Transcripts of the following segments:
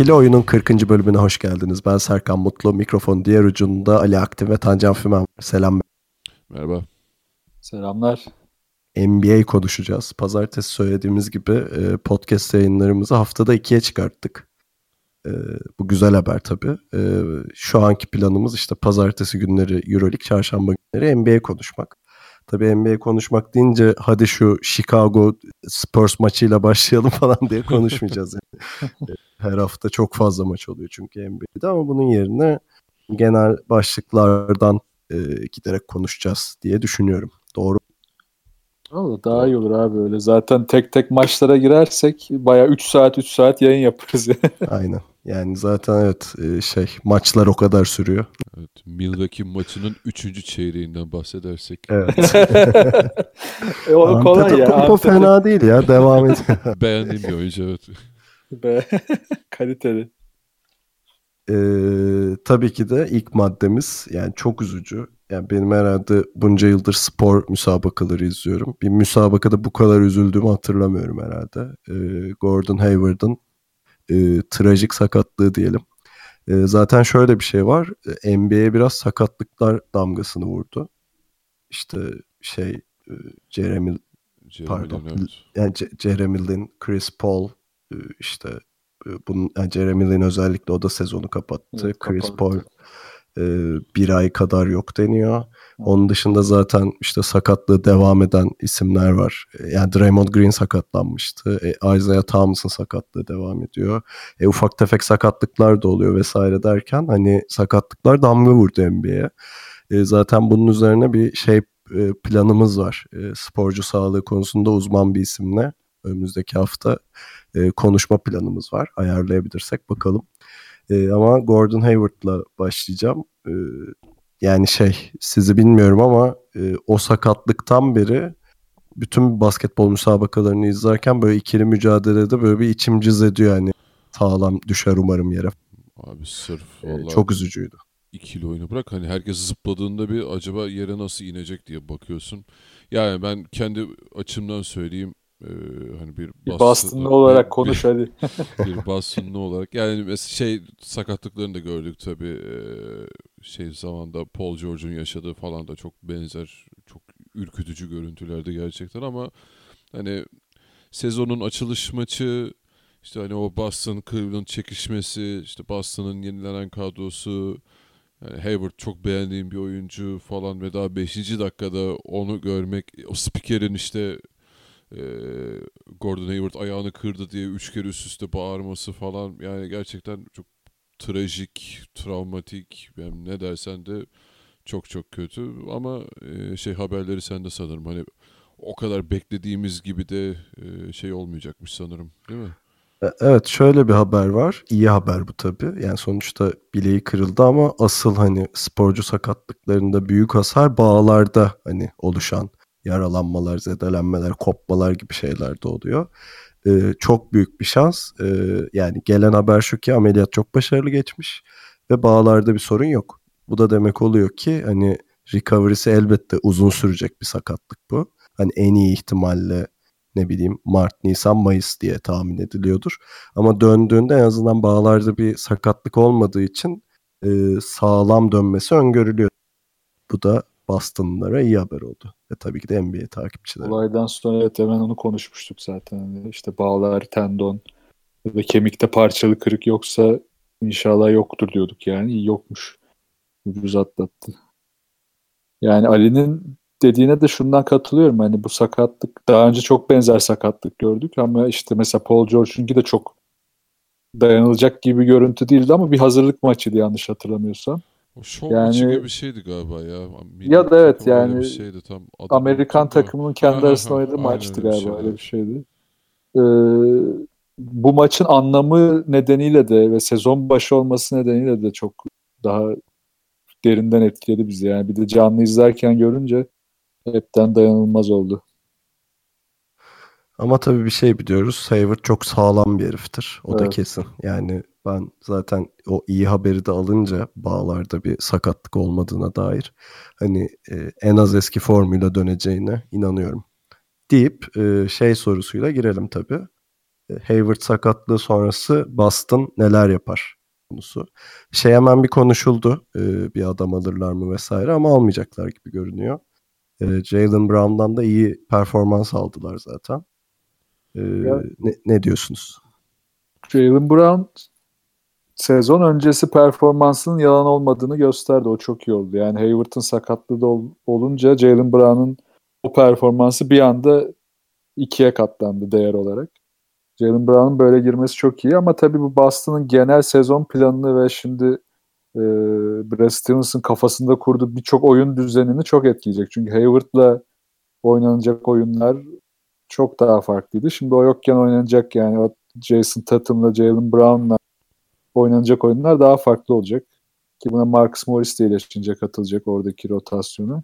İkili Oyun'un 40. bölümüne hoş geldiniz. Ben Serkan Mutlu. Mikrofon diğer ucunda Ali Aktif ve Tancan Fümen. Selam. Merhaba. Selamlar. NBA konuşacağız. Pazartesi söylediğimiz gibi e, podcast yayınlarımızı haftada ikiye çıkarttık. E, bu güzel haber tabii. E, şu anki planımız işte pazartesi günleri Euroleague, çarşamba günleri NBA konuşmak. Tabii NBA konuşmak deyince hadi şu Chicago Spurs maçıyla başlayalım falan diye konuşmayacağız. Yani. E, Her hafta çok fazla maç oluyor çünkü NBA'de ama bunun yerine genel başlıklardan e, giderek konuşacağız diye düşünüyorum. Doğru Valla daha iyi olur abi öyle. Zaten tek tek maçlara girersek baya 3 saat 3 saat yayın yaparız. Aynen. Yani zaten evet e, şey maçlar o kadar sürüyor. Evet, Milwaukee maçının 3. çeyreğinden bahsedersek Evet. e, o kolay ya. Antetokounmpo Antetokounmpo fena değil ya. Devam et. beğendiğim bir oyuncu evet. Be. Kaliteli. Ee, tabii ki de ilk maddemiz yani çok üzücü. Yani benim herhalde bunca yıldır spor müsabakaları izliyorum. Bir müsabakada bu kadar üzüldüğümü hatırlamıyorum herhalde. Ee, Gordon Hayward'ın e, trajik sakatlığı diyelim. E, zaten şöyle bir şey var. NBA'ye biraz sakatlıklar damgasını vurdu. İşte şey e, Jeremy Jeremy Pardon. Lin, evet. yani Ce- Jeremy Lin, Chris Paul e, işte e, bunun yani Jeremy Lin özellikle o da sezonu kapattı. Evet, Chris kapattı. Paul e, bir ay kadar yok deniyor. Onun dışında zaten işte sakatlığı devam eden isimler var. E, Yani Draymond Green sakatlanmıştı. E, Isaiah Thomas'ın sakatlığı devam ediyor. E, ufak tefek sakatlıklar da oluyor vesaire derken hani sakatlıklar damga vurdu NBA'ye. E, zaten bunun üzerine bir şey e, planımız var. E, sporcu sağlığı konusunda uzman bir isimle önümüzdeki hafta e, konuşma planımız var. Ayarlayabilirsek bakalım. E, ama Gordon Hayward'la başlayacağım. E, yani şey sizi bilmiyorum ama e, o sakatlıktan beri bütün basketbol müsabakalarını izlerken böyle ikili mücadelede böyle bir içim cız ediyor yani. Sağlam düşer umarım yere. Abi sırf E, vallahi çok üzücüydü. ikili oyunu bırak. Hani herkes zıpladığında bir acaba yere nasıl inecek diye bakıyorsun. Yani ben kendi açımdan söyleyeyim. E, hani bir, Bir Boston- Boston'lı olarak bir- konuş hadi. bir Boston'lı olarak. Yani mesela şey sakatlıklarını da gördük tabii. Ee, şey zamanda Paul George'un yaşadığı falan da çok benzer, çok ürkütücü görüntülerdi gerçekten ama hani sezonun açılış maçı işte hani o Boston Cleveland çekişmesi, işte Boston'ın yenilenen kadrosu, yani Hayward çok beğendiğim bir oyuncu falan ve daha 5. dakikada onu görmek, o spikerin işte e, Gordon Hayward ayağını kırdı diye üç kere üst üste bağırması falan yani gerçekten çok trajik, travmatik yani ne dersen de çok çok kötü ama e, şey haberleri sende sanırım hani o kadar beklediğimiz gibi de e, şey olmayacakmış sanırım değil mi? E, Evet şöyle bir haber var. İyi haber bu tabii. Yani sonuçta bileği kırıldı ama asıl hani sporcu sakatlıklarında büyük hasar bağlarda hani oluşan yaralanmalar, zedelenmeler, kopmalar gibi şeyler de oluyor. E, çok büyük bir şans. E, yani gelen haber şu ki ameliyat çok başarılı geçmiş ve bağlarda bir sorun yok. Bu da demek oluyor ki hani recovery'si elbette uzun sürecek bir sakatlık bu. Hani en iyi ihtimalle ne bileyim Mart, Nisan, Mayıs diye tahmin ediliyordur. Ama döndüğünde en azından bağlarda bir sakatlık olmadığı için e, sağlam dönmesi öngörülüyor. Bu da Boston'lara iyi haber oldu. Ve tabii ki de NBA takipçileri. Olaydan sonra evet hemen onu konuşmuştuk zaten. İşte bağlar, tendon ve kemikte parçalı kırık yoksa inşallah yoktur diyorduk yani. İyi yokmuş. Ucuz atlattı. Yani Ali'nin dediğine de şundan katılıyorum. Hani bu sakatlık daha önce çok benzer sakatlık gördük ama işte mesela Paul George'unki de çok dayanılacak gibi görüntü değildi ama bir hazırlık maçıydı yanlış hatırlamıyorsam. O şov Yani- maçı gibi bir şeydi galiba ya. Ya da evet, yani bir şeydi tam. Adını Amerikan da. takımının kendi Aha, arasında oynadığı maçtı galiba şeydi. öyle bir şeydi. Ee, bu maçın anlamı nedeniyle de ve sezon başı olması nedeniyle de çok daha derinden etkiledi bizi. Yani bir de canlı izlerken görünce hepten dayanılmaz oldu. Ama tabii bir şey biliyoruz. Hayward çok sağlam bir heriftir. O da Evet. kesin. Yani ben zaten o iyi haberi de alınca bağlarda bir sakatlık olmadığına dair hani e, en az eski formuyla döneceğine inanıyorum. Deyip e, şey sorusuyla girelim tabii. E, Hayward sakatlığı sonrası Boston neler yapar konusu. Şey hemen bir konuşuldu. E, bir adam alırlar mı vesaire ama almayacaklar gibi görünüyor. E, Jalen Brown'dan da iyi performans aldılar zaten. E, ne, ne diyorsunuz? Jalen Brown sezon öncesi performansının yalan olmadığını gösterdi. O çok iyi oldu. Yani Hayward'ın sakatlığı da ol- olunca Jalen Brown'un o performansı bir anda ikiye katlandı değer olarak. Jalen Brown'un böyle girmesi çok iyi ama tabii bu Boston'ın genel sezon planını ve şimdi e, Brad Stevens'ın kafasında kurduğu birçok oyun düzenini çok etkileyecek. Çünkü Hayward'la oynanacak oyunlar çok daha farklıydı. Şimdi o yokken oynanacak yani o Jason Tatum'la Jalen Brown'la oynanacak oyunlar daha farklı olacak. Ki buna Marcus Morris de iyileşince katılacak oradaki rotasyonu.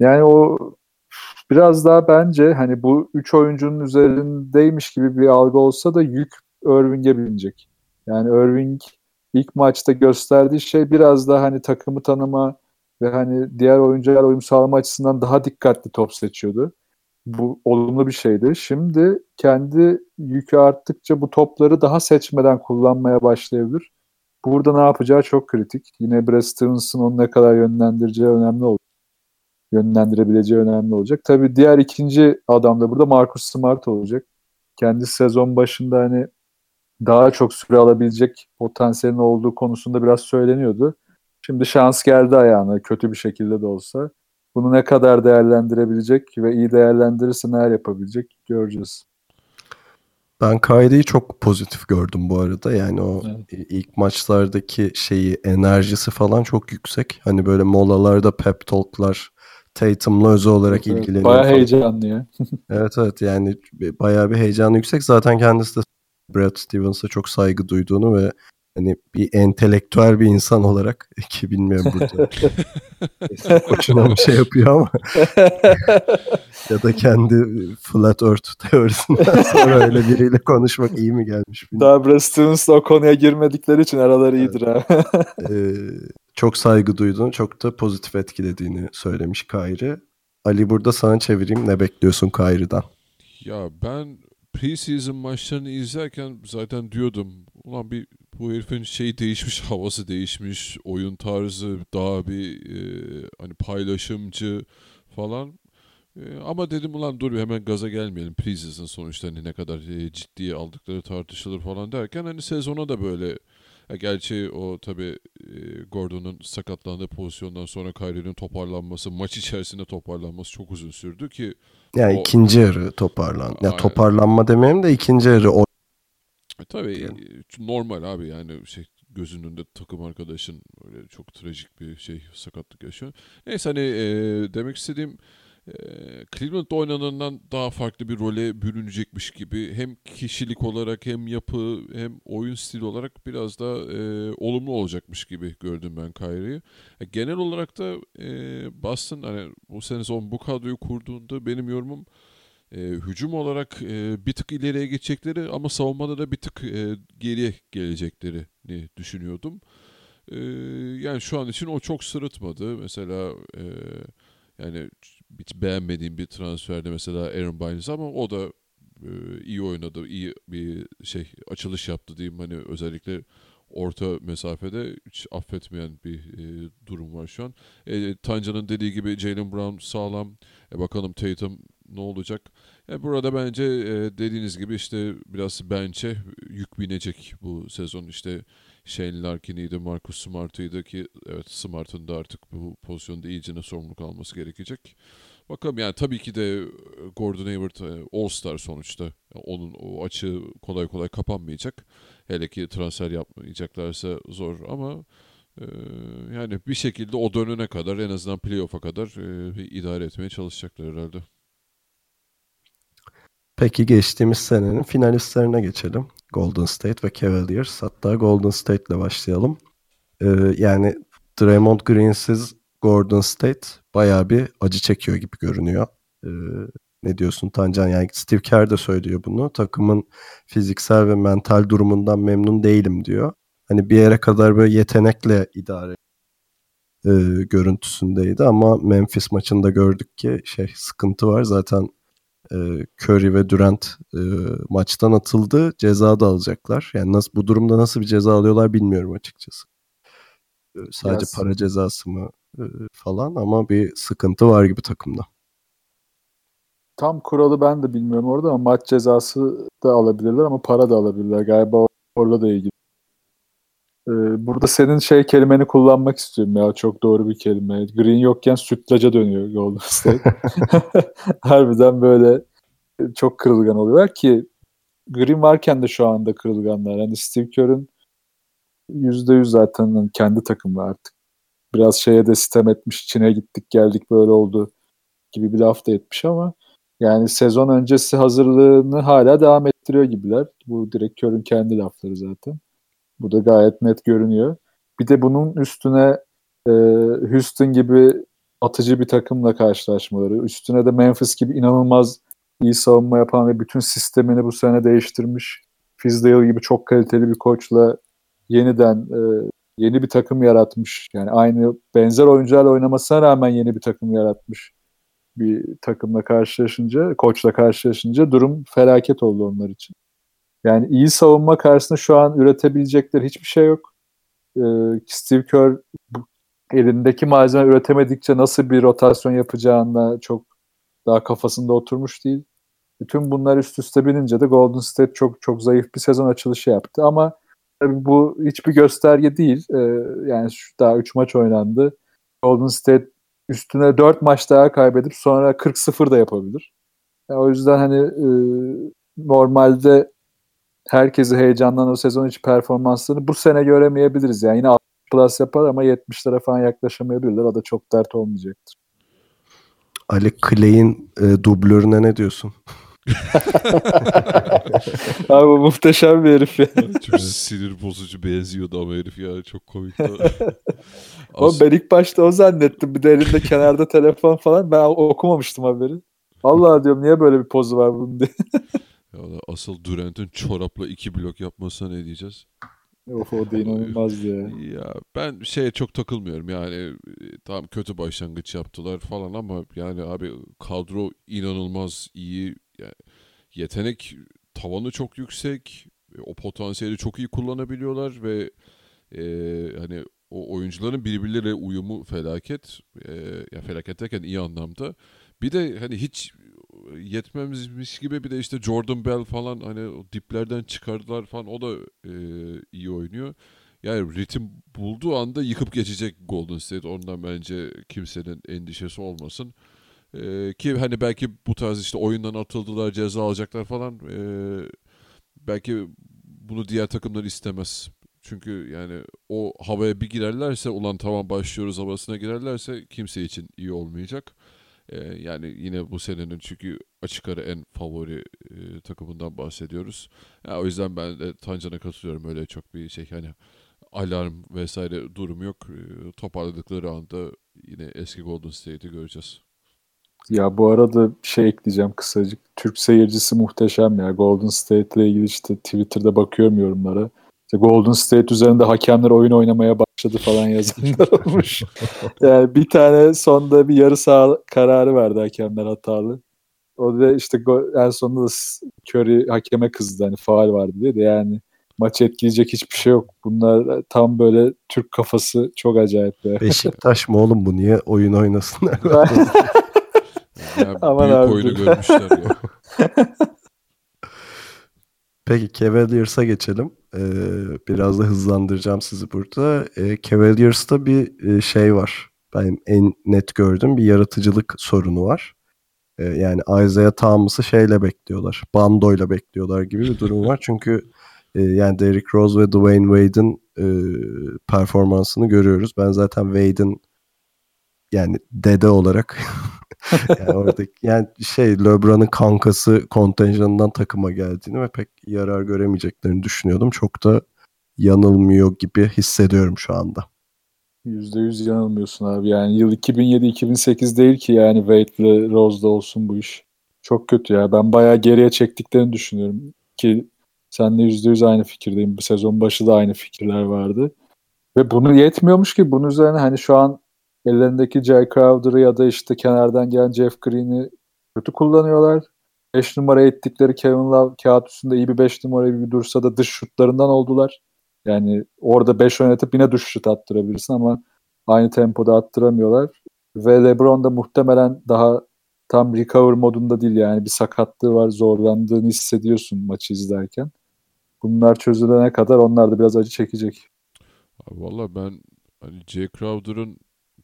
Yani o biraz daha bence hani bu üç oyuncunun üzerindeymiş gibi bir algı olsa da yük Irving'e binecek. Yani Irving ilk maçta gösterdiği şey biraz daha hani takımı tanıma ve hani diğer oyuncularla uyum sağlama açısından daha dikkatli top seçiyordu. Bu olumlu bir şeydi. Şimdi kendi yükü arttıkça bu topları daha seçmeden kullanmaya başlayabilir. Burada ne yapacağı çok kritik. Yine Brad Stevens'ın onu ne kadar yönlendireceği önemli olacak. Yönlendirebileceği önemli olacak. Tabii diğer ikinci adam da burada Marcus Smart olacak. Kendi sezon başında hani daha çok süre alabilecek potansiyelin olduğu konusunda biraz söyleniyordu. Şimdi şans geldi ayağına kötü bir şekilde de olsa. Bunu ne kadar değerlendirebilecek ve iyi değerlendirirse neler yapabilecek göreceğiz. Ben Kyrie'yi çok pozitif gördüm bu arada. Yani o Evet. ilk maçlardaki şeyi, enerjisi falan çok yüksek. Hani böyle molalarda pep talk'lar, Tatum'la özel olarak Evet, ilgileniyor. Bayağı falan. heyecanlı ya. Evet evet yani bayağı bir heyecanı yüksek. Zaten kendisi de Brad Stevens'a çok saygı duyduğunu ve hani bir entelektüel bir insan olarak ki bilmiyorum burada koçuna mı şey yapıyor ama ya da kendi flat earth teorisinden sonra öyle biriyle konuşmak iyi mi gelmiş bilmiyorum. Daha Brad Stevens'la o konuya girmedikleri için araları iyidir ha. Ee, çok saygı duyduğunu, çok da pozitif etkilediğini söylemiş Kyrie. Ali burada sana çevireyim. Ne bekliyorsun Kyrie'den? Ya ben preseason maçlarını izlerken zaten diyordum ulan bir bu herifin şey değişmiş havası değişmiş oyun tarzı daha bir e, hani paylaşımcı falan E, ama dedim ulan dur bir hemen gaza gelmeyelim preseason sonuçta hani ne kadar e, ciddiye aldıkları tartışılır falan derken hani sezona da böyle ya gerçi o tabi Gordon'un sakatlandığı pozisyondan sonra Kyrie'nin toparlanması, maç içerisinde toparlanması çok uzun sürdü ki Yani O- ikinci yarı toparlan. Ya Aynen. toparlanma demeyeyim de ikinci yarı o E, tabii e, normal abi yani şey gözünün önünde takım arkadaşın öyle çok trajik bir şey sakatlık yaşıyor. Neyse hani e, demek istediğim e, Cleveland'da oynanandan daha farklı bir role bürünecekmiş gibi hem kişilik olarak hem yapı hem oyun stili olarak biraz daha e, olumlu olacakmış gibi gördüm ben Kyrie'yi. E, genel olarak da e, Boston hani bu sezon bu kadroyu kurduğunda benim yorumum e, hücum olarak e, bir tık ileriye geçecekleri ama savunmada da bir tık e, geriye geleceklerini düşünüyordum. E, yani şu an için o çok sırıtmadı. Mesela e, yani hiç beğenmediğim bir transferde mesela Aaron Bynes ama o da e, iyi oynadı. iyi bir şey açılış yaptı diyeyim. Hani özellikle orta mesafede hiç affetmeyen bir e, durum var şu an. E, Tanca'nın dediği gibi Jalen Brown sağlam. E, bakalım Tatum ne olacak? E, burada bence e, dediğiniz gibi işte biraz bench'e yük binecek bu sezon. İşte Shane Larkin'iydi, Marcus Smart'ıydı ki evet Smart'ın da artık bu pozisyonda iyicene sorumluluk alması gerekecek. Bakalım yani tabii ki de e, Gordon Hayward All-Star sonuçta. Onun o açığı kolay kolay kapanmayacak. Hele ki transfer yapmayacaklarsa zor ama yani bir şekilde o dönene kadar en azından playoff'a kadar e, idare etmeye çalışacaklar herhalde. Peki geçtiğimiz senenin finalistlerine geçelim. Golden State ve Cavaliers. Hatta Golden State ile başlayalım. Ee, yani Draymond Green'siz Golden State bayağı bir acı çekiyor gibi görünüyor. Ee, ne diyorsun Tancan? Yani Steve Kerr de söylüyor bunu. Takımın fiziksel ve mental durumundan memnun değilim diyor. Hani bir yere kadar böyle yetenekle idare e, görüntüsündeydi ama Memphis maçında gördük ki şey sıkıntı var. Zaten e, Curry ve Durant e, maçtan atıldı. Ceza da alacaklar. Yani nasıl bu durumda nasıl bir ceza alıyorlar bilmiyorum açıkçası. E, sadece Biraz- para cezası mı e, falan ama bir sıkıntı var gibi takımda. Tam kuralı ben de bilmiyorum orada ama maç cezası da alabilirler ama para da alabilirler. Galiba orada da ilgili. Ee, burada senin şey kelimeni kullanmak istiyorum ya. Çok doğru bir kelime. Green yokken sütlaca dönüyor Golden State. Harbiden böyle çok kırılgan oluyorlar ki Green varken de şu anda kırılganlar. Hani Steve Kerr'ün %100 zaten kendi takımı artık. Biraz şeye de sitem etmiş. Çin'e gittik geldik böyle oldu gibi bir laf da etmiş ama yani sezon öncesi hazırlığını hala devam ettiriyor gibiler. Bu direkt Kör'ün kendi lafları zaten. Bu da gayet net görünüyor. Bir de bunun üstüne e, Houston gibi atıcı bir takımla karşılaşmaları, üstüne de Memphis gibi inanılmaz iyi savunma yapan ve bütün sistemini bu sene değiştirmiş Fizdale gibi çok kaliteli bir koçla yeniden e, yeni bir takım yaratmış. Yani aynı benzer oyuncularla oynamasına rağmen yeni bir takım yaratmış bir takımla karşılaşınca, koçla karşılaşınca durum felaket oldu onlar için. Yani iyi savunma karşısında şu an üretebilecekleri hiçbir şey yok. Ee, Steve Kerr elindeki malzeme üretemedikçe nasıl bir rotasyon yapacağına çok daha kafasında oturmuş değil. Bütün bunlar üst üste binince de Golden State çok çok zayıf bir sezon açılışı yaptı ama tabii bu hiçbir gösterge değil. Ee, yani şu, daha 3 maç oynandı. Golden State üstüne 4 maç daha kaybedip sonra 40-0 da yapabilir. Yani o yüzden hani e, normalde herkesi heyecanlanan o sezon içi performanslarını bu sene göremeyebiliriz. Yani yine 60 plus yapar ama 70'lere falan yaklaşamayabilirler. O da çok dert olmayacaktır. Ali Clay'in e, dublörüne ne diyorsun? Abi bu muhteşem bir herif ya. Çok sinir bozucu benziyordu ama herif ya çok komikti. As- ben ilk başta o zannettim. Bir de elinde kenarda telefon falan. Ben okumamıştım haberi. Allah diyorum niye böyle bir pozu var bunun diye. Ya da asıl Durant'ın çorapla iki blok yapmasına ne diyeceğiz? of o da inanılmazdı ya. Ya ben şeye çok takılmıyorum. Yani e, tam kötü başlangıç yaptılar falan ama yani abi kadro inanılmaz iyi. Yani yetenek tavanı çok yüksek. E, o potansiyeli çok iyi kullanabiliyorlar ve e, hani o oyuncuların birbirleriyle uyumu felaket. E, ya felaket derken iyi anlamda. Bir de hani hiç yetmemizmiş gibi bir de işte Jordan Bell falan hani o diplerden çıkardılar falan o da e, iyi oynuyor. Yani ritim bulduğu anda yıkıp geçecek Golden State. Ondan bence kimsenin endişesi olmasın. Ee, ki hani belki bu tarz işte oyundan atıldılar, ceza alacaklar falan. ee, belki bunu diğer takımlar istemez. Çünkü yani o havaya bir girerlerse ulan tamam başlıyoruz havasına girerlerse kimse için iyi olmayacak. Ee, yani yine bu senenin çünkü açık ara en favori e, takımından bahsediyoruz. Ya, o yüzden ben de Tancan'a katılıyorum öyle çok bir şey hani alarm vesaire durum yok. Ee, toparladıkları anda yine eski Golden State'i göreceğiz. Ya bu arada şey ekleyeceğim kısacık. Türk seyircisi muhteşem ya. Golden State ile ilgili işte Twitter'da bakıyorum yorumlara. İşte Golden State üzerinde hakemler oyun oynamaya başladı falan yazanlar olmuş. yani bir tane sonda bir yarı saha kararı verdi hakemler hatalı. O da işte en sonunda da Curry hakeme kızdı hani faal vardı diye de yani maçı etkileyecek hiçbir şey yok. Bunlar tam böyle Türk kafası çok acayip ya. Beşiktaş mı oğlum bu? Niye oyun oynasınlar? Yani Aman büyük abi oyunu görmüşler ya. Peki Cavaliers'a geçelim. Ee, biraz da hızlandıracağım sizi burada. Ee, Cavaliers'ta bir e, şey var. Benim en net gördüğüm bir yaratıcılık sorunu var. Ee, yani Isaiah Thomas'ı şeyle bekliyorlar. Bandoyla bekliyorlar gibi bir durum var. Çünkü e, yani Derrick Rose ve Dwayne Wade'in e, performansını görüyoruz. Ben zaten Wade'in yani dede olarak yani oradaki yani şey LeBron'un kankası kontenjanından takıma geldiğini ve pek yarar göremeyeceklerini düşünüyordum. Çok da yanılmıyor gibi hissediyorum şu anda. %100 yanılmıyorsun abi. Yani yıl 2007-2008 değil ki yani Wade'le Rose'da olsun bu iş. Çok kötü ya. Ben bayağı geriye çektiklerini düşünüyorum. Ki senle %100 aynı fikirdeyim. Bu sezon başı da aynı fikirler vardı. Ve bunu yetmiyormuş ki bunun üzerine hani şu an ellerindeki Jay Crowder'ı ya da işte kenardan gelen Jeff Green'i kötü kullanıyorlar. 5 numara ettikleri Kevin Love kağıt üstünde iyi bir 5 numara gibi dursa da dış şutlarından oldular. Yani orada 5 oynatıp yine dış şut attırabilirsin ama aynı tempoda attıramıyorlar. Ve LeBron da muhtemelen daha tam recover modunda değil yani bir sakatlığı var zorlandığını hissediyorsun maçı izlerken. Bunlar çözülene kadar onlar da biraz acı çekecek. Valla ben hani Jay Crowder'ın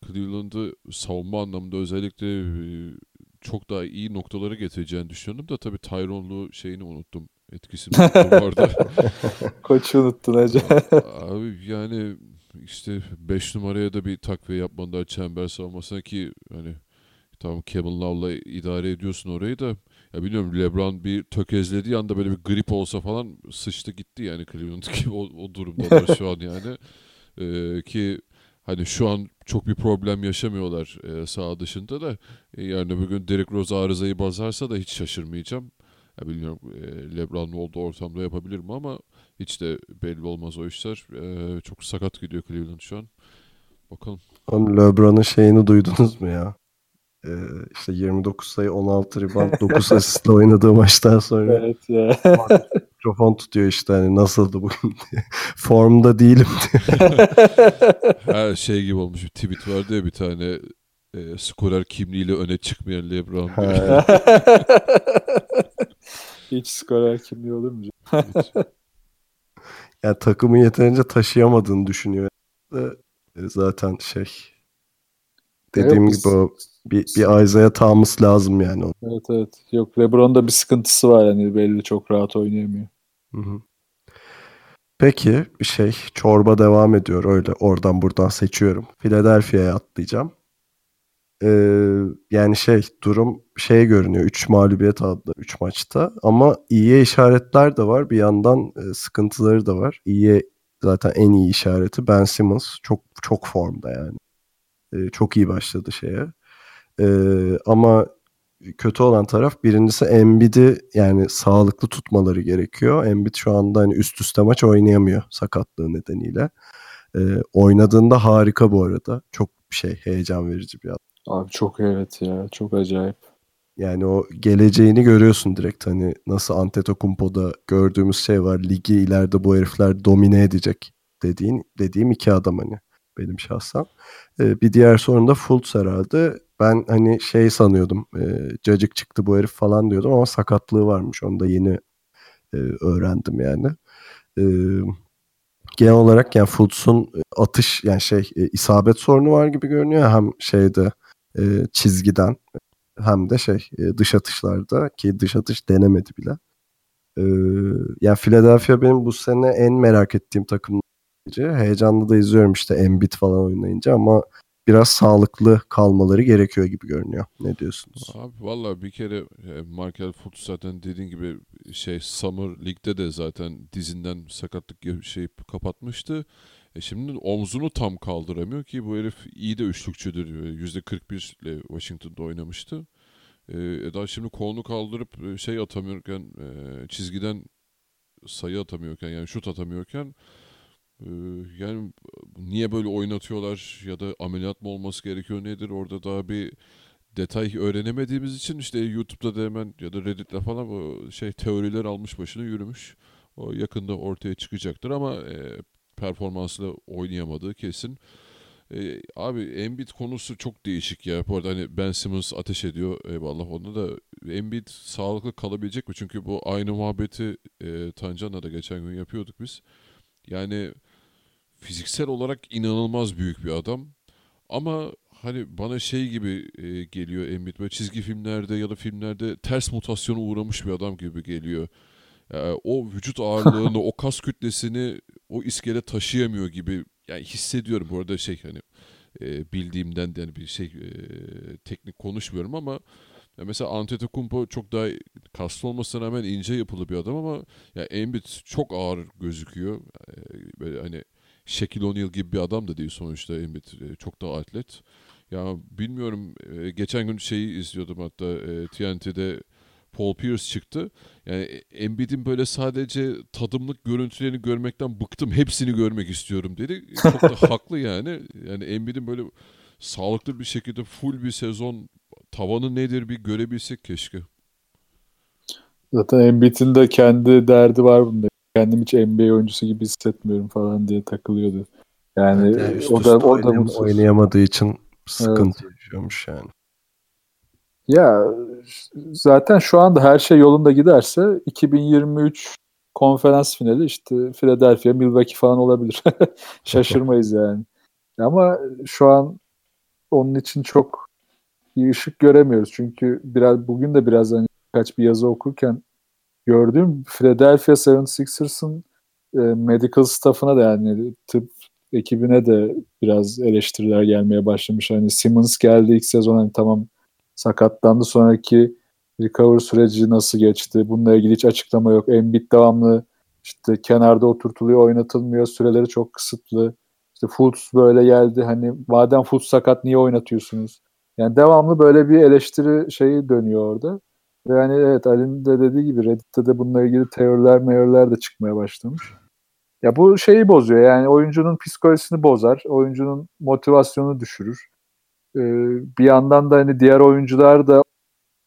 Cleveland'ı savunma anlamında özellikle çok daha iyi noktaları getireceğini düşünüyordum da tabii Tyrone'lu şeyini unuttum. Etkisini unuttum orada. Koçu unuttun hacı. Abi yani işte 5 numaraya da bir takviye yapman daha çember savunmasına ki hani tamam Kevin Love'la idare ediyorsun orayı da ya bilmiyorum LeBron bir tökezlediği anda böyle bir grip olsa falan sıçtı gitti yani Cleveland gibi o, o durumdalar şu an yani. Ee, ki hani şu an çok bir problem yaşamıyorlar e, saha dışında da e, yarın öbür gün Derrick Rose arızayı bazarsa da hiç şaşırmayacağım. Ya bilmiyorum e, LeBron'un olduğu ortamda yapabilir mi ama hiç de belli olmaz o işler. E, çok sakat gidiyor Cleveland şu an. Bakalım. Oğlum LeBron'un şeyini duydunuz mu ya? Ee, işte 29 sayı 16 rebound 9 asistle oynadığı maçtan sonra evet ya. Mikrofon tutuyor işte hani nasıldı bugün diye. Formda değilim diye. Her şey gibi olmuş bir tweet vardı ya bir tane e, skorer kimliğiyle öne çıkmayan LeBron. Hiç skorer kimliği olur mu? yani takımı yeterince taşıyamadığını düşünüyor. Ve Zaten şey dediğim Evet, gibi o bir, bir Isaiah Thomas lazım yani. Evet evet. Yok LeBron'da bir sıkıntısı var yani belli çok rahat oynayamıyor. Hı hı. Peki bir şey çorba devam ediyor öyle oradan buradan seçiyorum. Philadelphia'ya atlayacağım. Ee, yani şey durum şey görünüyor 3 mağlubiyet aldı 3 maçta ama iyiye işaretler de var bir yandan e, sıkıntıları da var. İyiye zaten en iyi işareti Ben Simmons çok çok formda yani. Ee, çok iyi başladı şeye. Ee, ama kötü olan taraf birincisi Embiid'i yani sağlıklı tutmaları gerekiyor. Embiid şu anda hani üst üste maç oynayamıyor sakatlığı nedeniyle. Ee, oynadığında harika bu arada. Çok şey heyecan verici bir adam. Abi çok evet ya çok acayip. Yani o geleceğini görüyorsun direkt hani nasıl Antetokounmpo'da gördüğümüz şey var. Ligi ileride bu herifler domine edecek dediğin dediğim iki adam hani benim şahsen. Ee, bir diğer sorun da Fultz herhalde. Ben hani şey sanıyordum. E, cacık çıktı bu herif falan diyordum ama sakatlığı varmış. Onu da yeni e, öğrendim yani. E, genel olarak yani Fultz'un atış yani şey e, isabet sorunu var gibi görünüyor. Hem şeyde e, çizgiden hem de şey e, dış atışlarda ki dış atış denemedi bile. E, yani Philadelphia benim bu sene en merak ettiğim takım. Heyecanlı da izliyorum işte Embiid falan oynayınca ama biraz sağlıklı kalmaları gerekiyor gibi görünüyor. Ne diyorsunuz? Abi valla bir kere e, Markel Fultz zaten dediğin gibi şey Summer League'de de zaten dizinden sakatlık şey kapatmıştı. E şimdi omzunu tam kaldıramıyor ki bu herif iyi de üçlükçüdür. %41 ile Washington'da oynamıştı. E, daha şimdi kolunu kaldırıp e, şey atamıyorken e, çizgiden sayı atamıyorken yani şut atamıyorken e, yani niye böyle oynatıyorlar ya da ameliyat mı olması gerekiyor nedir orada daha bir detay öğrenemediğimiz için işte YouTube'da da hemen ya da Reddit'te falan şey teoriler almış başını yürümüş. O yakında ortaya çıkacaktır ama e, performansla oynayamadığı kesin. E, abi Embiid konusu çok değişik ya. Bu arada hani Ben Simmons ateş ediyor eyvallah onu da Embiid sağlıklı kalabilecek mi? Çünkü bu aynı muhabbeti e, Tancan'la da geçen gün yapıyorduk biz. Yani fiziksel olarak inanılmaz büyük bir adam. Ama hani bana şey gibi e, geliyor Embiid böyle çizgi filmlerde ya da filmlerde ters mutasyona uğramış bir adam gibi geliyor. Yani o vücut ağırlığını, o kas kütlesini o iskele taşıyamıyor gibi yani hissediyorum bu arada şey hani e, bildiğimden de yani bir şey e, teknik konuşmuyorum ama ya mesela Antetokounmpo çok daha kaslı olmasına rağmen ince yapılı bir adam ama ya Embiid çok ağır gözüküyor. E, böyle hani Shaquille O'Neal gibi bir adam da değil sonuçta Embiid e, çok daha atlet. Ya bilmiyorum e, geçen gün şeyi izliyordum hatta e, TNT'de Paul Pierce çıktı. Yani Embiid'in böyle sadece tadımlık görüntülerini görmekten bıktım. Hepsini görmek istiyorum dedi. Çok da haklı yani. Yani Embiid'in böyle sağlıklı bir şekilde full bir sezon tavanı nedir bir görebilsek keşke. Zaten Embiid'in de kendi derdi var bunda. Kendim hiç NBA oyuncusu gibi hissetmiyorum falan diye takılıyordu. Yani Yani üst o da o da oynayam- oynayamadığı için sıkıntı yaşıyormuş yani. Ya zaten şu anda her şey yolunda giderse 2023 konferans finali işte Philadelphia, Milwaukee falan olabilir. Şaşırmayız yani. Ama şu an onun için çok bir ışık göremiyoruz. Çünkü biraz bugün de biraz hani birkaç bir yazı okurken gördüğüm Philadelphia 76ers'ın e, medical staff'ına da yani tıp ekibine de biraz eleştiriler gelmeye başlamış. Hani Simmons geldi ilk sezon hani tamam sakatlandı. Sonraki recover süreci nasıl geçti? Bununla ilgili hiç açıklama yok. Embiid devamlı işte kenarda oturtuluyor, oynatılmıyor. Süreleri çok kısıtlı. İşte Fultz böyle geldi. Hani madem Fultz sakat niye oynatıyorsunuz? Yani devamlı böyle bir eleştiri şeyi dönüyor orada. Yani evet Ali'nin de dediği gibi Reddit'te de bununla ilgili teoriler meoriler de çıkmaya başlamış. Ya bu şeyi bozuyor yani oyuncunun psikolojisini bozar. Oyuncunun motivasyonunu düşürür. Ee, bir yandan da hani diğer oyuncular da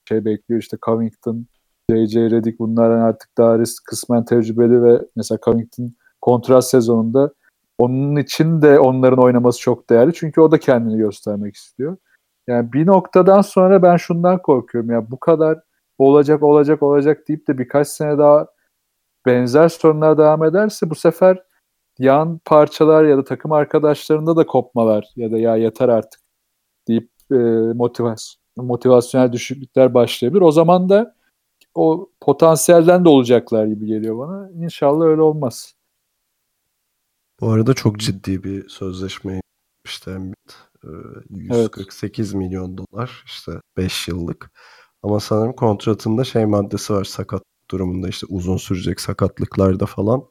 şey bekliyor işte Covington, J.J. Redick bunlar hani artık daha risk kısmen tecrübeli ve mesela Covington kontrat sezonunda onun için de onların oynaması çok değerli. Çünkü o da kendini göstermek istiyor. Yani bir noktadan sonra ben şundan korkuyorum ya bu kadar olacak olacak olacak deyip de birkaç sene daha benzer sorunlar devam ederse bu sefer yan parçalar ya da takım arkadaşlarında da kopmalar ya da ya yeter artık deyip e, motivasyon, motivasyonel düşüklükler başlayabilir. O zaman da o potansiyelden de olacaklar gibi geliyor bana. İnşallah öyle olmaz. Bu arada çok ciddi bir sözleşme işte Embiid. Ee, 148 milyon dolar işte 5 yıllık. Ama sanırım kontratında şey maddesi var sakat durumunda işte uzun sürecek sakatlıklarda falan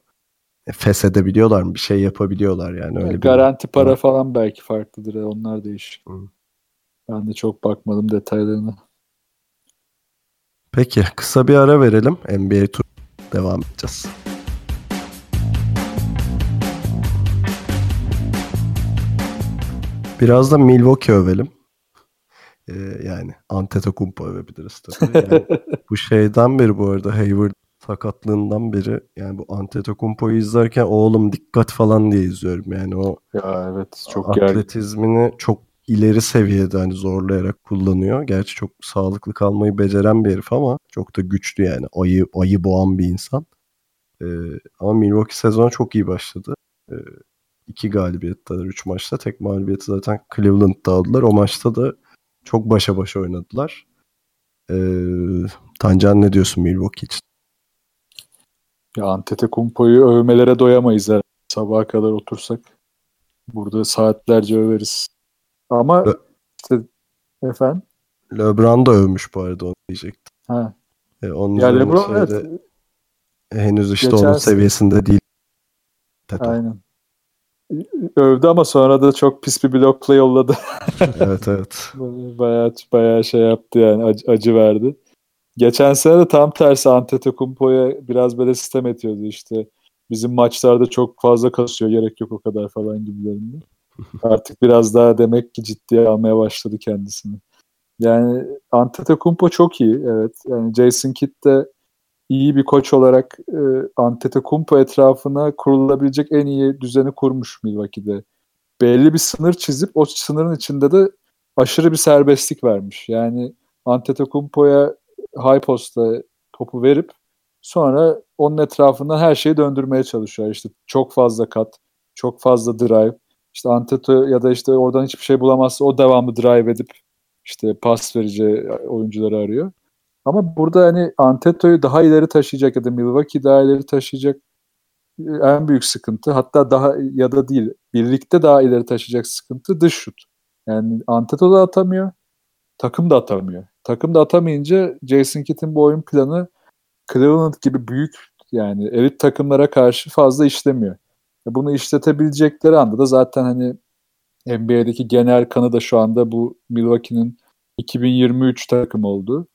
e, feshedebiliyorlar mı? Bir şey yapabiliyorlar yani öyle bir Garanti para Evet. falan belki farklıdır. Onlar değişik. Hı. Ben de çok bakmadım detaylarına. Peki kısa bir ara verelim. NBA tur devam edeceğiz. Biraz da Milwaukee övelim. Ee, yani Antetokounmpo övebiliriz tabii. Yani bu şeyden beri bu arada Hayward sakatlığından beri yani bu Antetokounmpo'yu izlerken oğlum dikkat falan diye izliyorum. Yani o Ya evet çok gergin. atletizmini çok ileri seviyede hani zorlayarak kullanıyor. Gerçi çok sağlıklı kalmayı beceren bir herif ama çok da güçlü yani. Ayı, ayı boğan bir insan. Ee, ama Milwaukee sezonu çok iyi başladı. Ee, iki galibiyetler, üç maçta. Tek mağlubiyeti zaten Cleveland'da aldılar. O maçta da çok başa başa oynadılar. Ee, Tancan ne diyorsun Milwaukee için? Ya Antetokounmpo'yu övmelere doyamayız herhalde. Sabaha kadar otursak. Burada saatlerce överiz. Ama Ö- işte efendim LeBron da övmüş bu arada onu diyecektim. ha. Ee, onun Ya LeBron şeyde evet, henüz işte Geçen onun seviyesinde değil. Tato. aynen. Övdü ama sonra da çok pis bir blokla yolladı. evet evet. bayağı bayağı şey yaptı yani acı, acı verdi. Geçen sene de tam tersi Antetokounmpo'ya biraz böyle sistem ediyordu işte. Bizim maçlarda çok fazla kasıyor gerek yok o kadar falan gibilerinde. Artık biraz daha demek ki ciddiye almaya başladı kendisini. Yani Antetokounmpo çok iyi evet. Yani Jason Kidd de iyi bir koç olarak e, Antetokounmpo etrafına kurulabilecek en iyi düzeni kurmuş Milwaukee'de. Belli bir sınır çizip o sınırın içinde de aşırı bir serbestlik vermiş. Yani Antetokounmpo'ya high posta topu verip sonra onun etrafından her şeyi döndürmeye çalışıyor. İşte çok fazla kat, çok fazla drive. İşte Anteto ya da işte oradan hiçbir şey bulamazsa o devamlı drive edip işte pas verici oyuncuları arıyor. Ama burada hani Anteto'yu daha ileri taşıyacak ya da Milwaukee daha ileri taşıyacak en büyük sıkıntı hatta daha ya da değil birlikte daha ileri taşıyacak sıkıntı dış şut. Yani Antetokounmpo da atamıyor. Takım da atamıyor. Takım da atamayınca Jason Kidd'in bu oyun planı Cleveland gibi büyük yani elit takımlara karşı fazla işlemiyor. Bunu işletebilecekleri anda da zaten hani NBA'deki genel kanı da şu anda bu Milwaukee'nin 2023 takım oldu.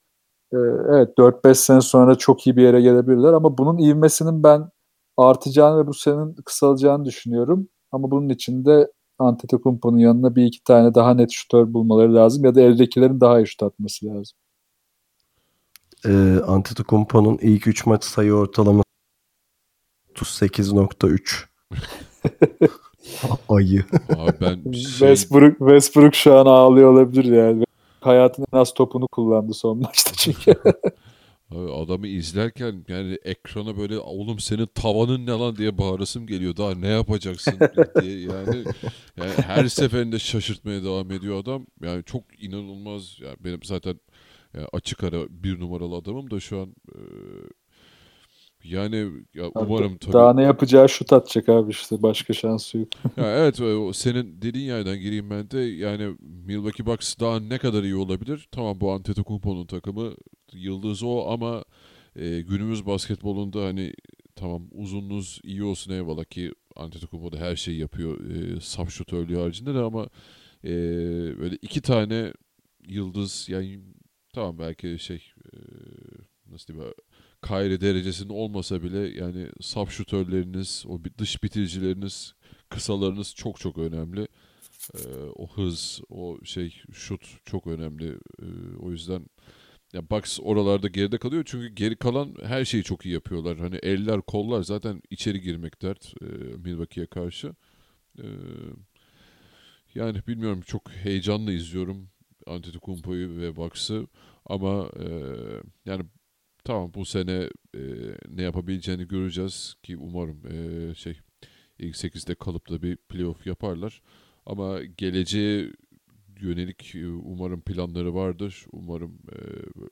Ee, evet 4-5 sene sonra çok iyi bir yere gelebilirler ama bunun ivmesinin ben artacağını ve bu senenin kısalacağını düşünüyorum. Ama bunun için de Antetokounmpo'nun yanına bir iki tane daha net şutör bulmaları lazım ya da eldekilerin daha iyi şut atması lazım. Ee, Antetokounmpo'nun ilk 3 maç sayı ortalaması 38.3 Ayı. Abi ben şey, Westbrook, Westbrook şu an ağlıyor olabilir yani. Hayatının en az topunu kullandı son maçta çünkü. Abi adamı izlerken yani ekrana böyle oğlum senin tavanın ne lan diye bağırasım geliyor. Daha ne yapacaksın diye yani, yani her seferinde şaşırtmaya devam ediyor adam. Yani çok inanılmaz. Yani benim zaten yani açık ara bir numaralı adamım da şu an e, yani ya umarım tabii. Daha ne yapacağı şut atacak abi işte başka şansı yok. ya evet senin dediğin yerden gireyim ben de yani Milwaukee Bucks daha ne kadar iyi olabilir? Tamam bu Antetokounmpo'nun takımı yıldız o ama e, günümüz basketbolunda hani tamam uzunluğunuz iyi olsun eyvallah ki Antetokounmpo da her şeyi yapıyor e, saf şutörlüğü haricinde de ama e, böyle iki tane yıldız yani tamam belki şey e, nasıl diyeyim Kyrie derecesinde olmasa bile yani saf şutörleriniz, o dış bitiricileriniz, kısalarınız çok çok önemli. Ee, o hız, o şey şut çok önemli. Ee, o yüzden ya Bucks oralarda geride kalıyor çünkü geri kalan her şeyi çok iyi yapıyorlar. Hani eller, kollar zaten içeri girmek dert e, Milwaukee'ye karşı. E, yani bilmiyorum çok heyecanla izliyorum Antetokounmpo'yu ve Bucks'ı ama e, yani tamam bu sene e, ne yapabileceğini göreceğiz ki umarım e, şey ilk 8'de kalıp da bir playoff yaparlar. Ama geleceğe yönelik e, umarım planları vardır. Umarım e,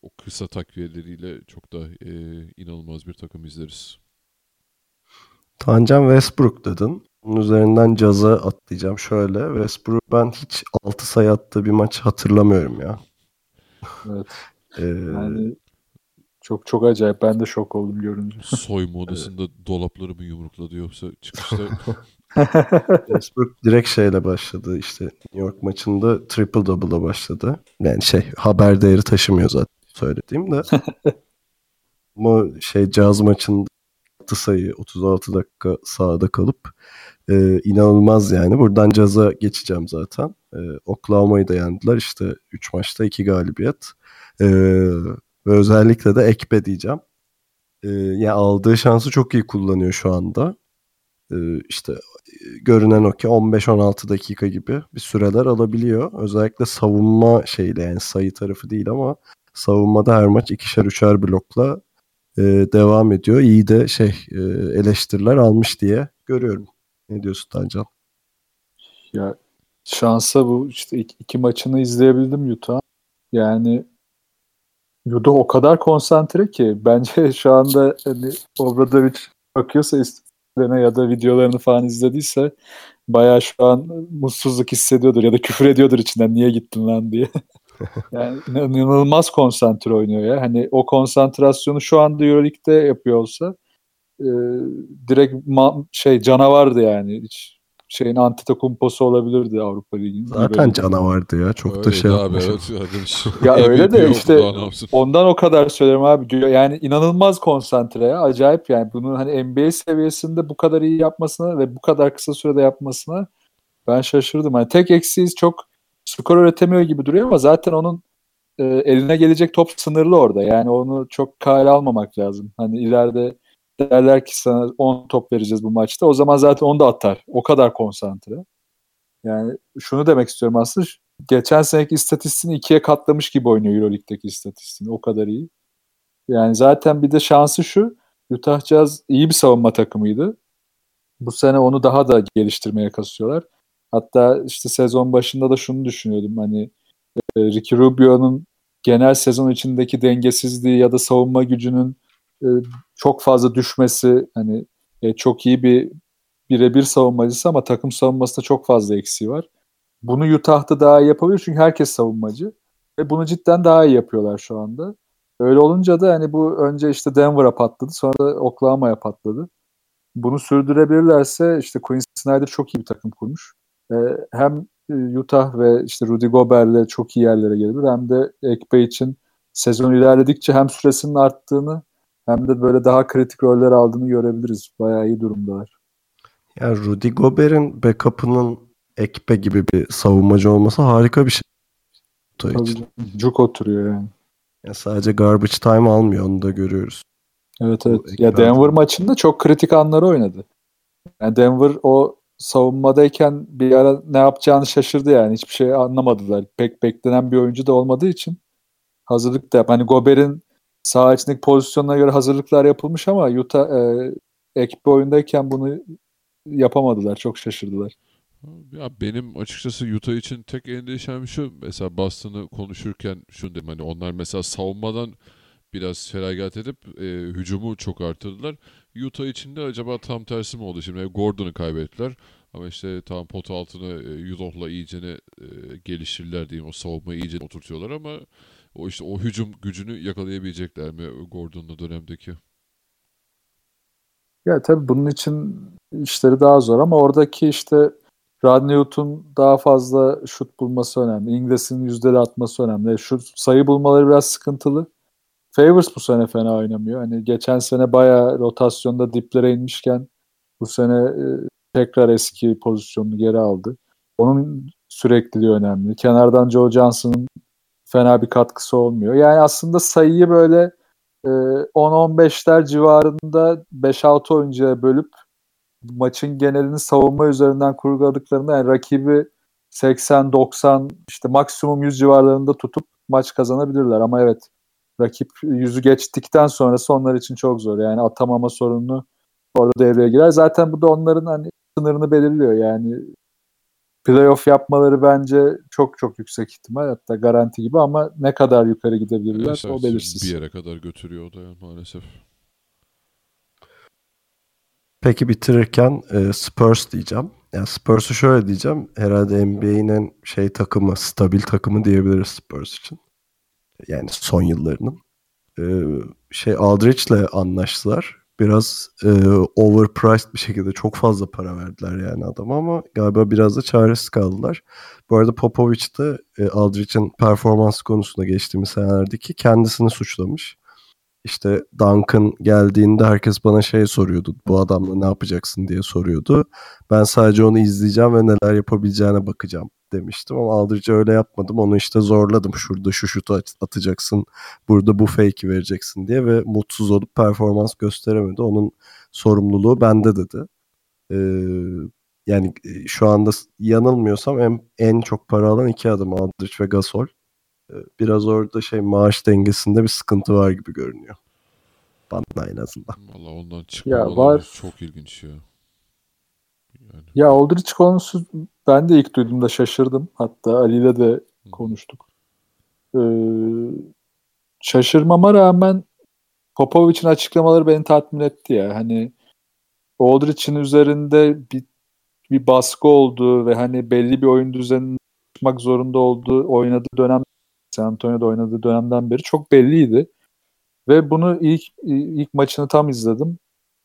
o kısa takviyeleriyle çok da e, inanılmaz bir takım izleriz. Tancan Westbrook dedin. Bunun üzerinden caza atlayacağım. Şöyle Westbrook ben hiç 6 sayı attığı bir maç hatırlamıyorum ya. Evet. Ee, yani çok çok acayip. Ben de şok oldum görünce. Soyma odasında dolapları mı yumrukladı yoksa çıkışta Westbrook direkt şeyle başladı. İşte New York maçında triple double'la başladı. Yani şey haber değeri taşımıyor zaten söylediğim de. Ama şey Caz maçında 6 sayı 36 dakika sahada kalıp e, inanılmaz yani. Buradan Caz'a geçeceğim zaten. E, Oklahoma'yı da yendiler. İşte 3 maçta 2 galibiyet. E, ve özellikle de Ekbe diyeceğim. E, yani aldığı şansı çok iyi kullanıyor şu anda. E, işte görünen o ki 15-16 dakika gibi bir süreler alabiliyor. Özellikle savunma şeyle yani sayı tarafı değil ama savunmada her maç ikişer üçer blokla e, devam ediyor. İyi de şey e, eleştiriler almış diye görüyorum. Ne diyorsun Tancan? Ya şansa bu işte iki, iki maçını izleyebildim Utah. Yani Yudo o kadar konsantre ki bence şu anda hani Obradovic bakıyorsa istatistiklerine ya da videolarını falan izlediyse bayağı şu an mutsuzluk hissediyordur ya da küfür ediyordur içinden niye gittin lan diye. yani inanılmaz konsantre oynuyor ya. Hani o konsantrasyonu şu anda EuroLeague'de yapıyor olsa e, direkt ma- şey canavardı yani. Hiç şeyin Antetokounmpo'su olabilirdi Avrupa Ligi'nin. Zaten canavardı ya. Çok Öyle da şey abi, evet, Ya öyle de işte ondan o kadar söylerim abi. Yani inanılmaz konsantre ya. Acayip yani. Bunu hani NBA seviyesinde bu kadar iyi yapmasına ve bu kadar kısa sürede yapmasına ben şaşırdım. Hani tek eksiği çok skor üretemiyor gibi duruyor ama zaten onun e, eline gelecek top sınırlı orada. Yani onu çok kale almamak lazım. Hani ileride derler ki sana 10 top vereceğiz bu maçta. O zaman zaten onu da atar. O kadar konsantre. Yani şunu demek istiyorum aslında. Geçen seneki istatistiğini ikiye katlamış gibi oynuyor Euroleague'deki istatistiğini. O kadar iyi. Yani zaten bir de şansı şu. Utah Jazz iyi bir savunma takımıydı. Bu sene onu daha da geliştirmeye kasıyorlar. Hatta işte sezon başında da şunu düşünüyordum. Hani e, Ricky Rubio'nun genel sezon içindeki dengesizliği ya da savunma gücünün e, çok fazla düşmesi hani e, çok iyi bir birebir savunmacısı ama takım savunmasında çok fazla eksiği var. bunu Utah'da daha iyi yapabilir çünkü herkes savunmacı. Ve bunu cidden daha iyi yapıyorlar şu anda. Öyle olunca da hani bu önce işte Denver'a patladı sonra da Oklahoma'ya patladı. Bunu sürdürebilirlerse işte Quinn Snyder çok iyi bir takım kurmuş. Ee, hem Utah ve işte Rudy Gobert'le çok iyi yerlere gelebilir hem de Ekpe için sezon ilerledikçe hem süresinin arttığını hem de böyle daha kritik roller aldığını görebiliriz. Bayağı iyi durumdalar. Ya Rudy Gobert'in backup'ının Ekpe gibi bir savunmacı olması harika bir şey. Tabii, cuk oturuyor yani. Ya sadece garbage time almıyor onu da görüyoruz. Evet evet. Ya Denver maçında çok kritik anları oynadı. Yani Denver o savunmadayken bir ara ne yapacağını şaşırdı yani. Hiçbir şey anlamadılar. Pek beklenen bir oyuncu da olmadığı için hazırlık da yap. Hani Gober'in sağ içindeki pozisyonuna göre hazırlıklar yapılmış ama Utah e, ekip oyundayken bunu yapamadılar. Çok şaşırdılar. Ya benim açıkçası Utah için tek endişem şu. Mesela Boston'ı konuşurken şunu dedim hani onlar mesela savunmadan biraz feragat edip e, hücumu çok artırdılar. Utah için de acaba tam tersi mi oldu? Şimdi Gordon'u kaybettiler. Ama işte tam pot altına e, Utah'la iyicene e, geliştirirler diyeyim. O savunmayı iyice oturtuyorlar ama o işte o hücum gücünü yakalayabilecekler mi Gordon'lu dönemdeki? Ya tabii bunun için işleri daha zor ama oradaki işte Radneyut'un daha fazla şut bulması önemli. İngiliz'in yüzdeli atması önemli. Şu sayı bulmaları biraz sıkıntılı. Favors bu sene fena oynamıyor. Hani geçen sene bayağı rotasyonda diplere inmişken bu sene e, tekrar eski pozisyonunu geri aldı. Onun sürekliliği önemli. Kenardan Joe Johnson'ın fena bir katkısı olmuyor. Yani aslında sayıyı böyle e, 10-15'ler civarında 5-6 oyuncuya bölüp maçın genelini savunma üzerinden kurguladıklarında yani rakibi 80-90 işte maksimum 100 civarlarında tutup maç kazanabilirler. Ama evet rakip yüzü geçtikten sonrası onlar için çok zor. Yani atamama sorunu orada devreye girer. Zaten bu da onların hani sınırını belirliyor. Yani playoff yapmaları bence çok çok yüksek ihtimal hatta garanti gibi ama ne kadar yukarı gidebilirler evet, o belirsiz. Bir yere kadar götürüyor o da yani maalesef. Peki bitirirken e, Spurs diyeceğim. Yani Spurs'u şöyle diyeceğim. Herhalde NBA'nin şey takımı, stabil takımı diyebiliriz Spurs için. Yani son yıllarının. E, şey Aldridge'le anlaştılar. Biraz e, overpriced bir şekilde çok fazla para verdiler yani adama ama galiba biraz da çaresiz kaldılar. Bu arada Popovic de e, Aldridge'in performans konusunda geçtiğimiz senelerdeki kendisini suçlamış işte Duncan geldiğinde herkes bana şey soruyordu. Bu adamla ne yapacaksın diye soruyordu. Ben sadece onu izleyeceğim ve neler yapabileceğine bakacağım demiştim ama Aldridge'e öyle yapmadım. Onu işte zorladım. Şurada şu şutu atacaksın. Burada bu fake'i vereceksin diye ve mutsuz olup performans gösteremedi. Onun sorumluluğu bende dedi. Ee, yani şu anda yanılmıyorsam en, en çok para alan iki adam Aldridge ve Gasol. Ee, biraz orada şey maaş dengesinde bir sıkıntı var gibi görünüyor. Bana en azından. Valla ondan ya var. çok ilginç ya. Yani. Ya Aldrich konusu ben de ilk duyduğumda şaşırdım. Hatta Ali ile de konuştuk. Ee, şaşırmama rağmen Popovic'in açıklamaları beni tatmin etti ya. Hani Aldrich'in üzerinde bir bir baskı olduğu ve hani belli bir oyun düzenini çıkmak zorunda olduğu oynadığı dönem San Antonio'da oynadığı dönemden beri çok belliydi. Ve bunu ilk ilk maçını tam izledim.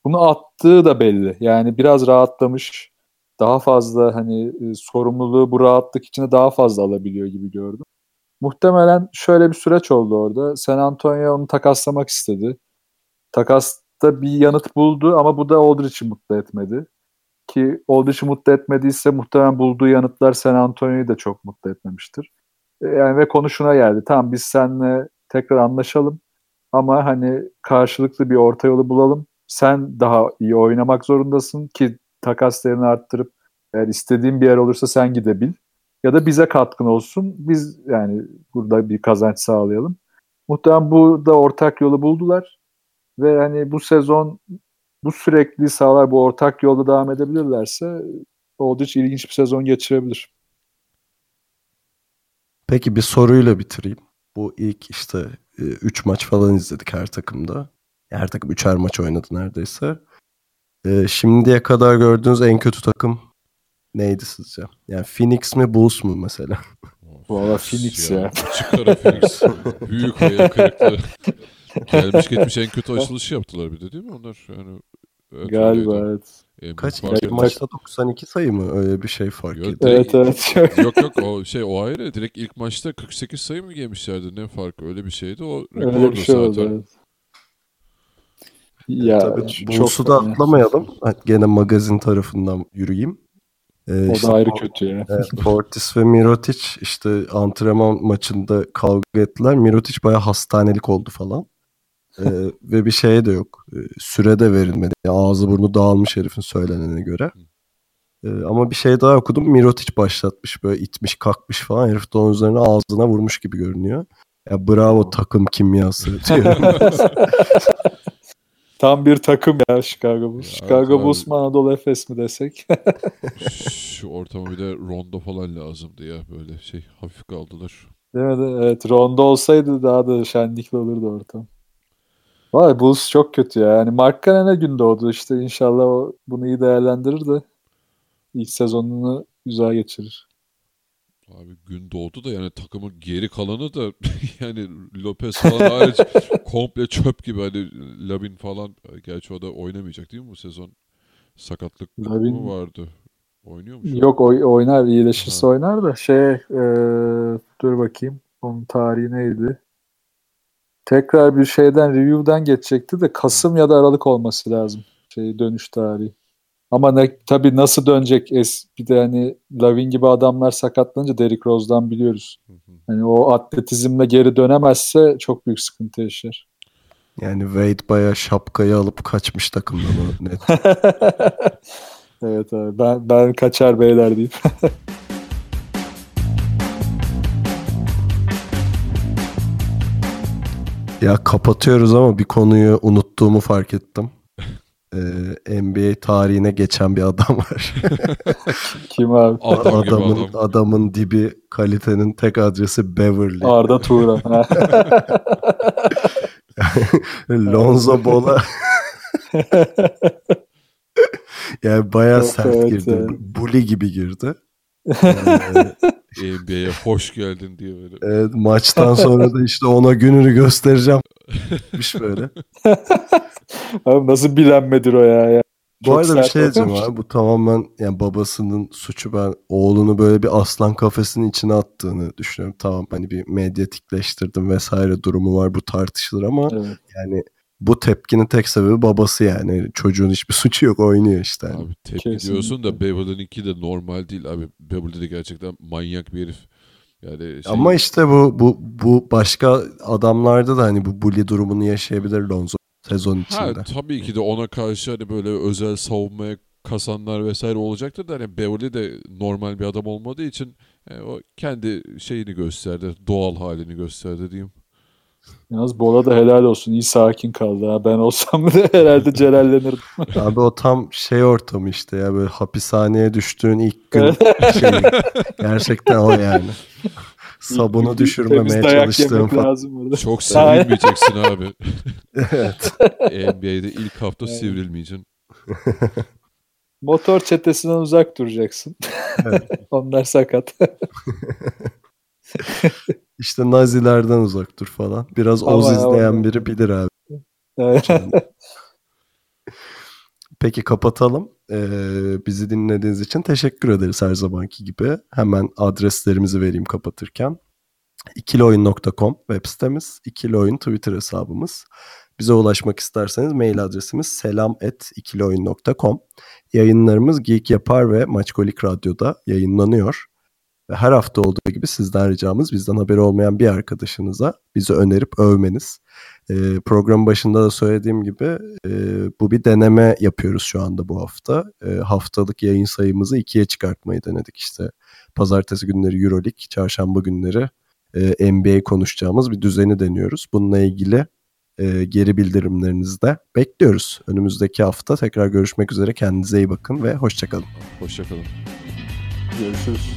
Bunu attığı da belli. Yani biraz rahatlamış. Daha fazla hani e, sorumluluğu bu rahatlık içine daha fazla alabiliyor gibi gördüm. Muhtemelen şöyle bir süreç oldu orada. San Antonio onu takaslamak istedi. Takasta bir yanıt buldu ama bu da Aldrich'i mutlu etmedi. Ki Aldrich'i mutlu etmediyse muhtemelen bulduğu yanıtlar San Antonio'yu da çok mutlu etmemiştir. E, yani ve konu şuna geldi. Tamam biz seninle tekrar anlaşalım ama hani karşılıklı bir orta yolu bulalım. Sen daha iyi oynamak zorundasın ki takas değerini arttırıp eğer istediğin bir yer olursa sen gidebil. Ya da bize katkın olsun. Biz yani burada bir kazanç sağlayalım. Muhtemelen bu da ortak yolu buldular. Ve hani bu sezon bu sürekli sağlar bu ortak yolda devam edebilirlerse Oldrich ilginç bir sezon geçirebilir. Peki bir soruyla bitireyim. Bu ilk işte 3 e, maç falan izledik her takımda. Her takım 3'er maç oynadı neredeyse. E, şimdiye kadar gördüğünüz en kötü takım neydi sizce? Yani Phoenix mi Bulls mu mesela? Valla Phoenix ya. Açık ara Phoenix. Büyük hayal kırıklığı. Gelmiş geçmiş en kötü açılışı yaptılar bir de değil mi onlar? Yani, evet, Galiba öyleydi. evet. Büyük Kaç? etmez. maçta 92 sayı mı? Öyle bir şey fark Yok, ediyor. Evet evet. yok yok o şey o ayrı. Direkt ilk maçta 48 sayı mı yemişlerdi? Ne farkı? Öyle bir şeydi. O Öyle rekordu bir şey oldu. zaten. Evet. Ya Tabii Bulls'u da atlamayalım. Ha, Gene magazin tarafından yürüyeyim. Ee, O işte da ayrı kötü ya. Evet, Portis ve Mirotic işte antrenman maçında kavga ettiler. Mirotic bayağı hastanelik oldu falan. Ee, ve bir şey de yok. Ee, süre de verilmedi. Yani ağzı burnu dağılmış herifin söylenene göre. Ee, ama bir şey daha okudum. Mirotic başlatmış böyle itmiş kalkmış falan. Herif de onun üzerine ağzına vurmuş gibi görünüyor. Ya bravo takım kimyası diyorum. Tam bir takım ya Chicago Bulls. Ya, Chicago. Bulls mu Anadolu Efes mi desek? Şu ortama bir de rondo falan lazımdı ya. Böyle şey hafif kaldılar. Değil mi? Evet Rondo olsaydı daha da şenlikli olurdu ortam. Vay Bulls çok kötü ya. Yani Mark Canon'a gün doğdu işte inşallah o bunu iyi değerlendirir de ilk sezonunu güzel geçirir. Abi gün doğdu da yani takımın geri kalanı da yani Lopez falan hariç komple çöp gibi hani Labin falan gerçi o da oynamayacak değil mi bu sezon? Sakatlık Lavin- mı vardı? Oynuyor mu? Yok oy- oynar iyileşirse Ha. oynar da şey e, dur bakayım onun tarihi neydi? Tekrar bir şeyden review'dan geçecekti de Kasım ya da Aralık olması lazım. Şey dönüş tarihi. Ama ne, tabii nasıl dönecek es bir de hani Lavin gibi adamlar sakatlanınca Derrick Rose'dan biliyoruz. Hı hı. Hani o atletizmle geri dönemezse çok büyük sıkıntı yaşar. yani Wade bayağı şapkayı alıp kaçmış takımdan o net. evet abi ben ben kaçar beyler deyip. Ya kapatıyoruz ama bir konuyu unuttuğumu fark ettim. Ee, NBA tarihine geçen bir adam var. Kim abi? Adam adamın adam. adamın dibi kalitenin tek adresi Beverly. Arda Turan. Lonzo Ball'a yani bayağı Evet, sert evet, girdi. evet. Bully gibi girdi. Ee, NBA'ye hoş geldin diye böyle. evet, maçtan sonra da işte ona gününü göstereceğim. Böyle. Abi nasıl bilenmedir o ya? ya. Bu Çok arada bir şey diyeceğim abi. Bu tamamen yani babasının suçu ben oğlunu böyle bir aslan kafesinin içine attığını düşünüyorum. Tamam hani bir medyatikleştirdim vesaire durumu var bu tartışılır ama Evet. yani bu tepkinin tek sebebi babası yani. Çocuğun hiçbir suçu yok oynuyor işte. Yani. Abi tepki Kesinlikle. diyorsun da Beverly'ninki de normal değil abi. Beverly de gerçekten manyak bir herif. Yani şey, Ama işte bu bu bu başka adamlarda da hani bu bully durumunu yaşayabilir Lonzo sezon Ha, içinde. tabii ki de ona karşı hani böyle özel savunmaya kasanlar vesaire olacaktır da hani Beverly de normal bir adam olmadığı için e, o kendi şeyini gösterdi, doğal halini gösterdi diyeyim. Yalnız Bola da helal olsun. İyi sakin kaldı. Ha. Ben olsam da herhalde celallenirdim. Abi o tam şey ortamı işte ya böyle hapishaneye düştüğün ilk gün şey. Gerçekten o yani. Sabunu düşürmemeye çalıştığım falan. lazım. Çok sivrilmeyeceksin abi. Evet. NBA'de ilk hafta sivrilmeyeceksin. Motor çetesinden uzak duracaksın. Evet. Onlar sakat. İşte Nazilerden uzak dur falan. Biraz Ama Oz izleyen orada- biri bilir abi. Evet. Peki kapatalım. Ee, bizi dinlediğiniz için teşekkür ederiz her zamanki gibi. Hemen adreslerimizi vereyim kapatırken. ikilioyun.com web sitemiz, ikilioyun Twitter hesabımız. Bize ulaşmak isterseniz mail adresimiz selam@ikilioyun.com. Yayınlarımız Geek Yapar ve Maçkolik Radyo'da yayınlanıyor. Ve her hafta olduğu gibi sizden ricamız bizden haberi olmayan bir arkadaşınıza bizi önerip övmeniz. Ee, program başında da söylediğim gibi e, bu bir deneme yapıyoruz şu anda bu hafta. E, haftalık yayın sayımızı ikiye çıkartmayı denedik işte. Pazartesi günleri Euroleague, çarşamba günleri e, NBA konuşacağımız bir düzeni deniyoruz. Bununla ilgili e, geri bildirimlerinizi de bekliyoruz. Önümüzdeki hafta tekrar görüşmek üzere. Kendinize iyi bakın ve hoşçakalın. Hoşçakalın. Görüşürüz.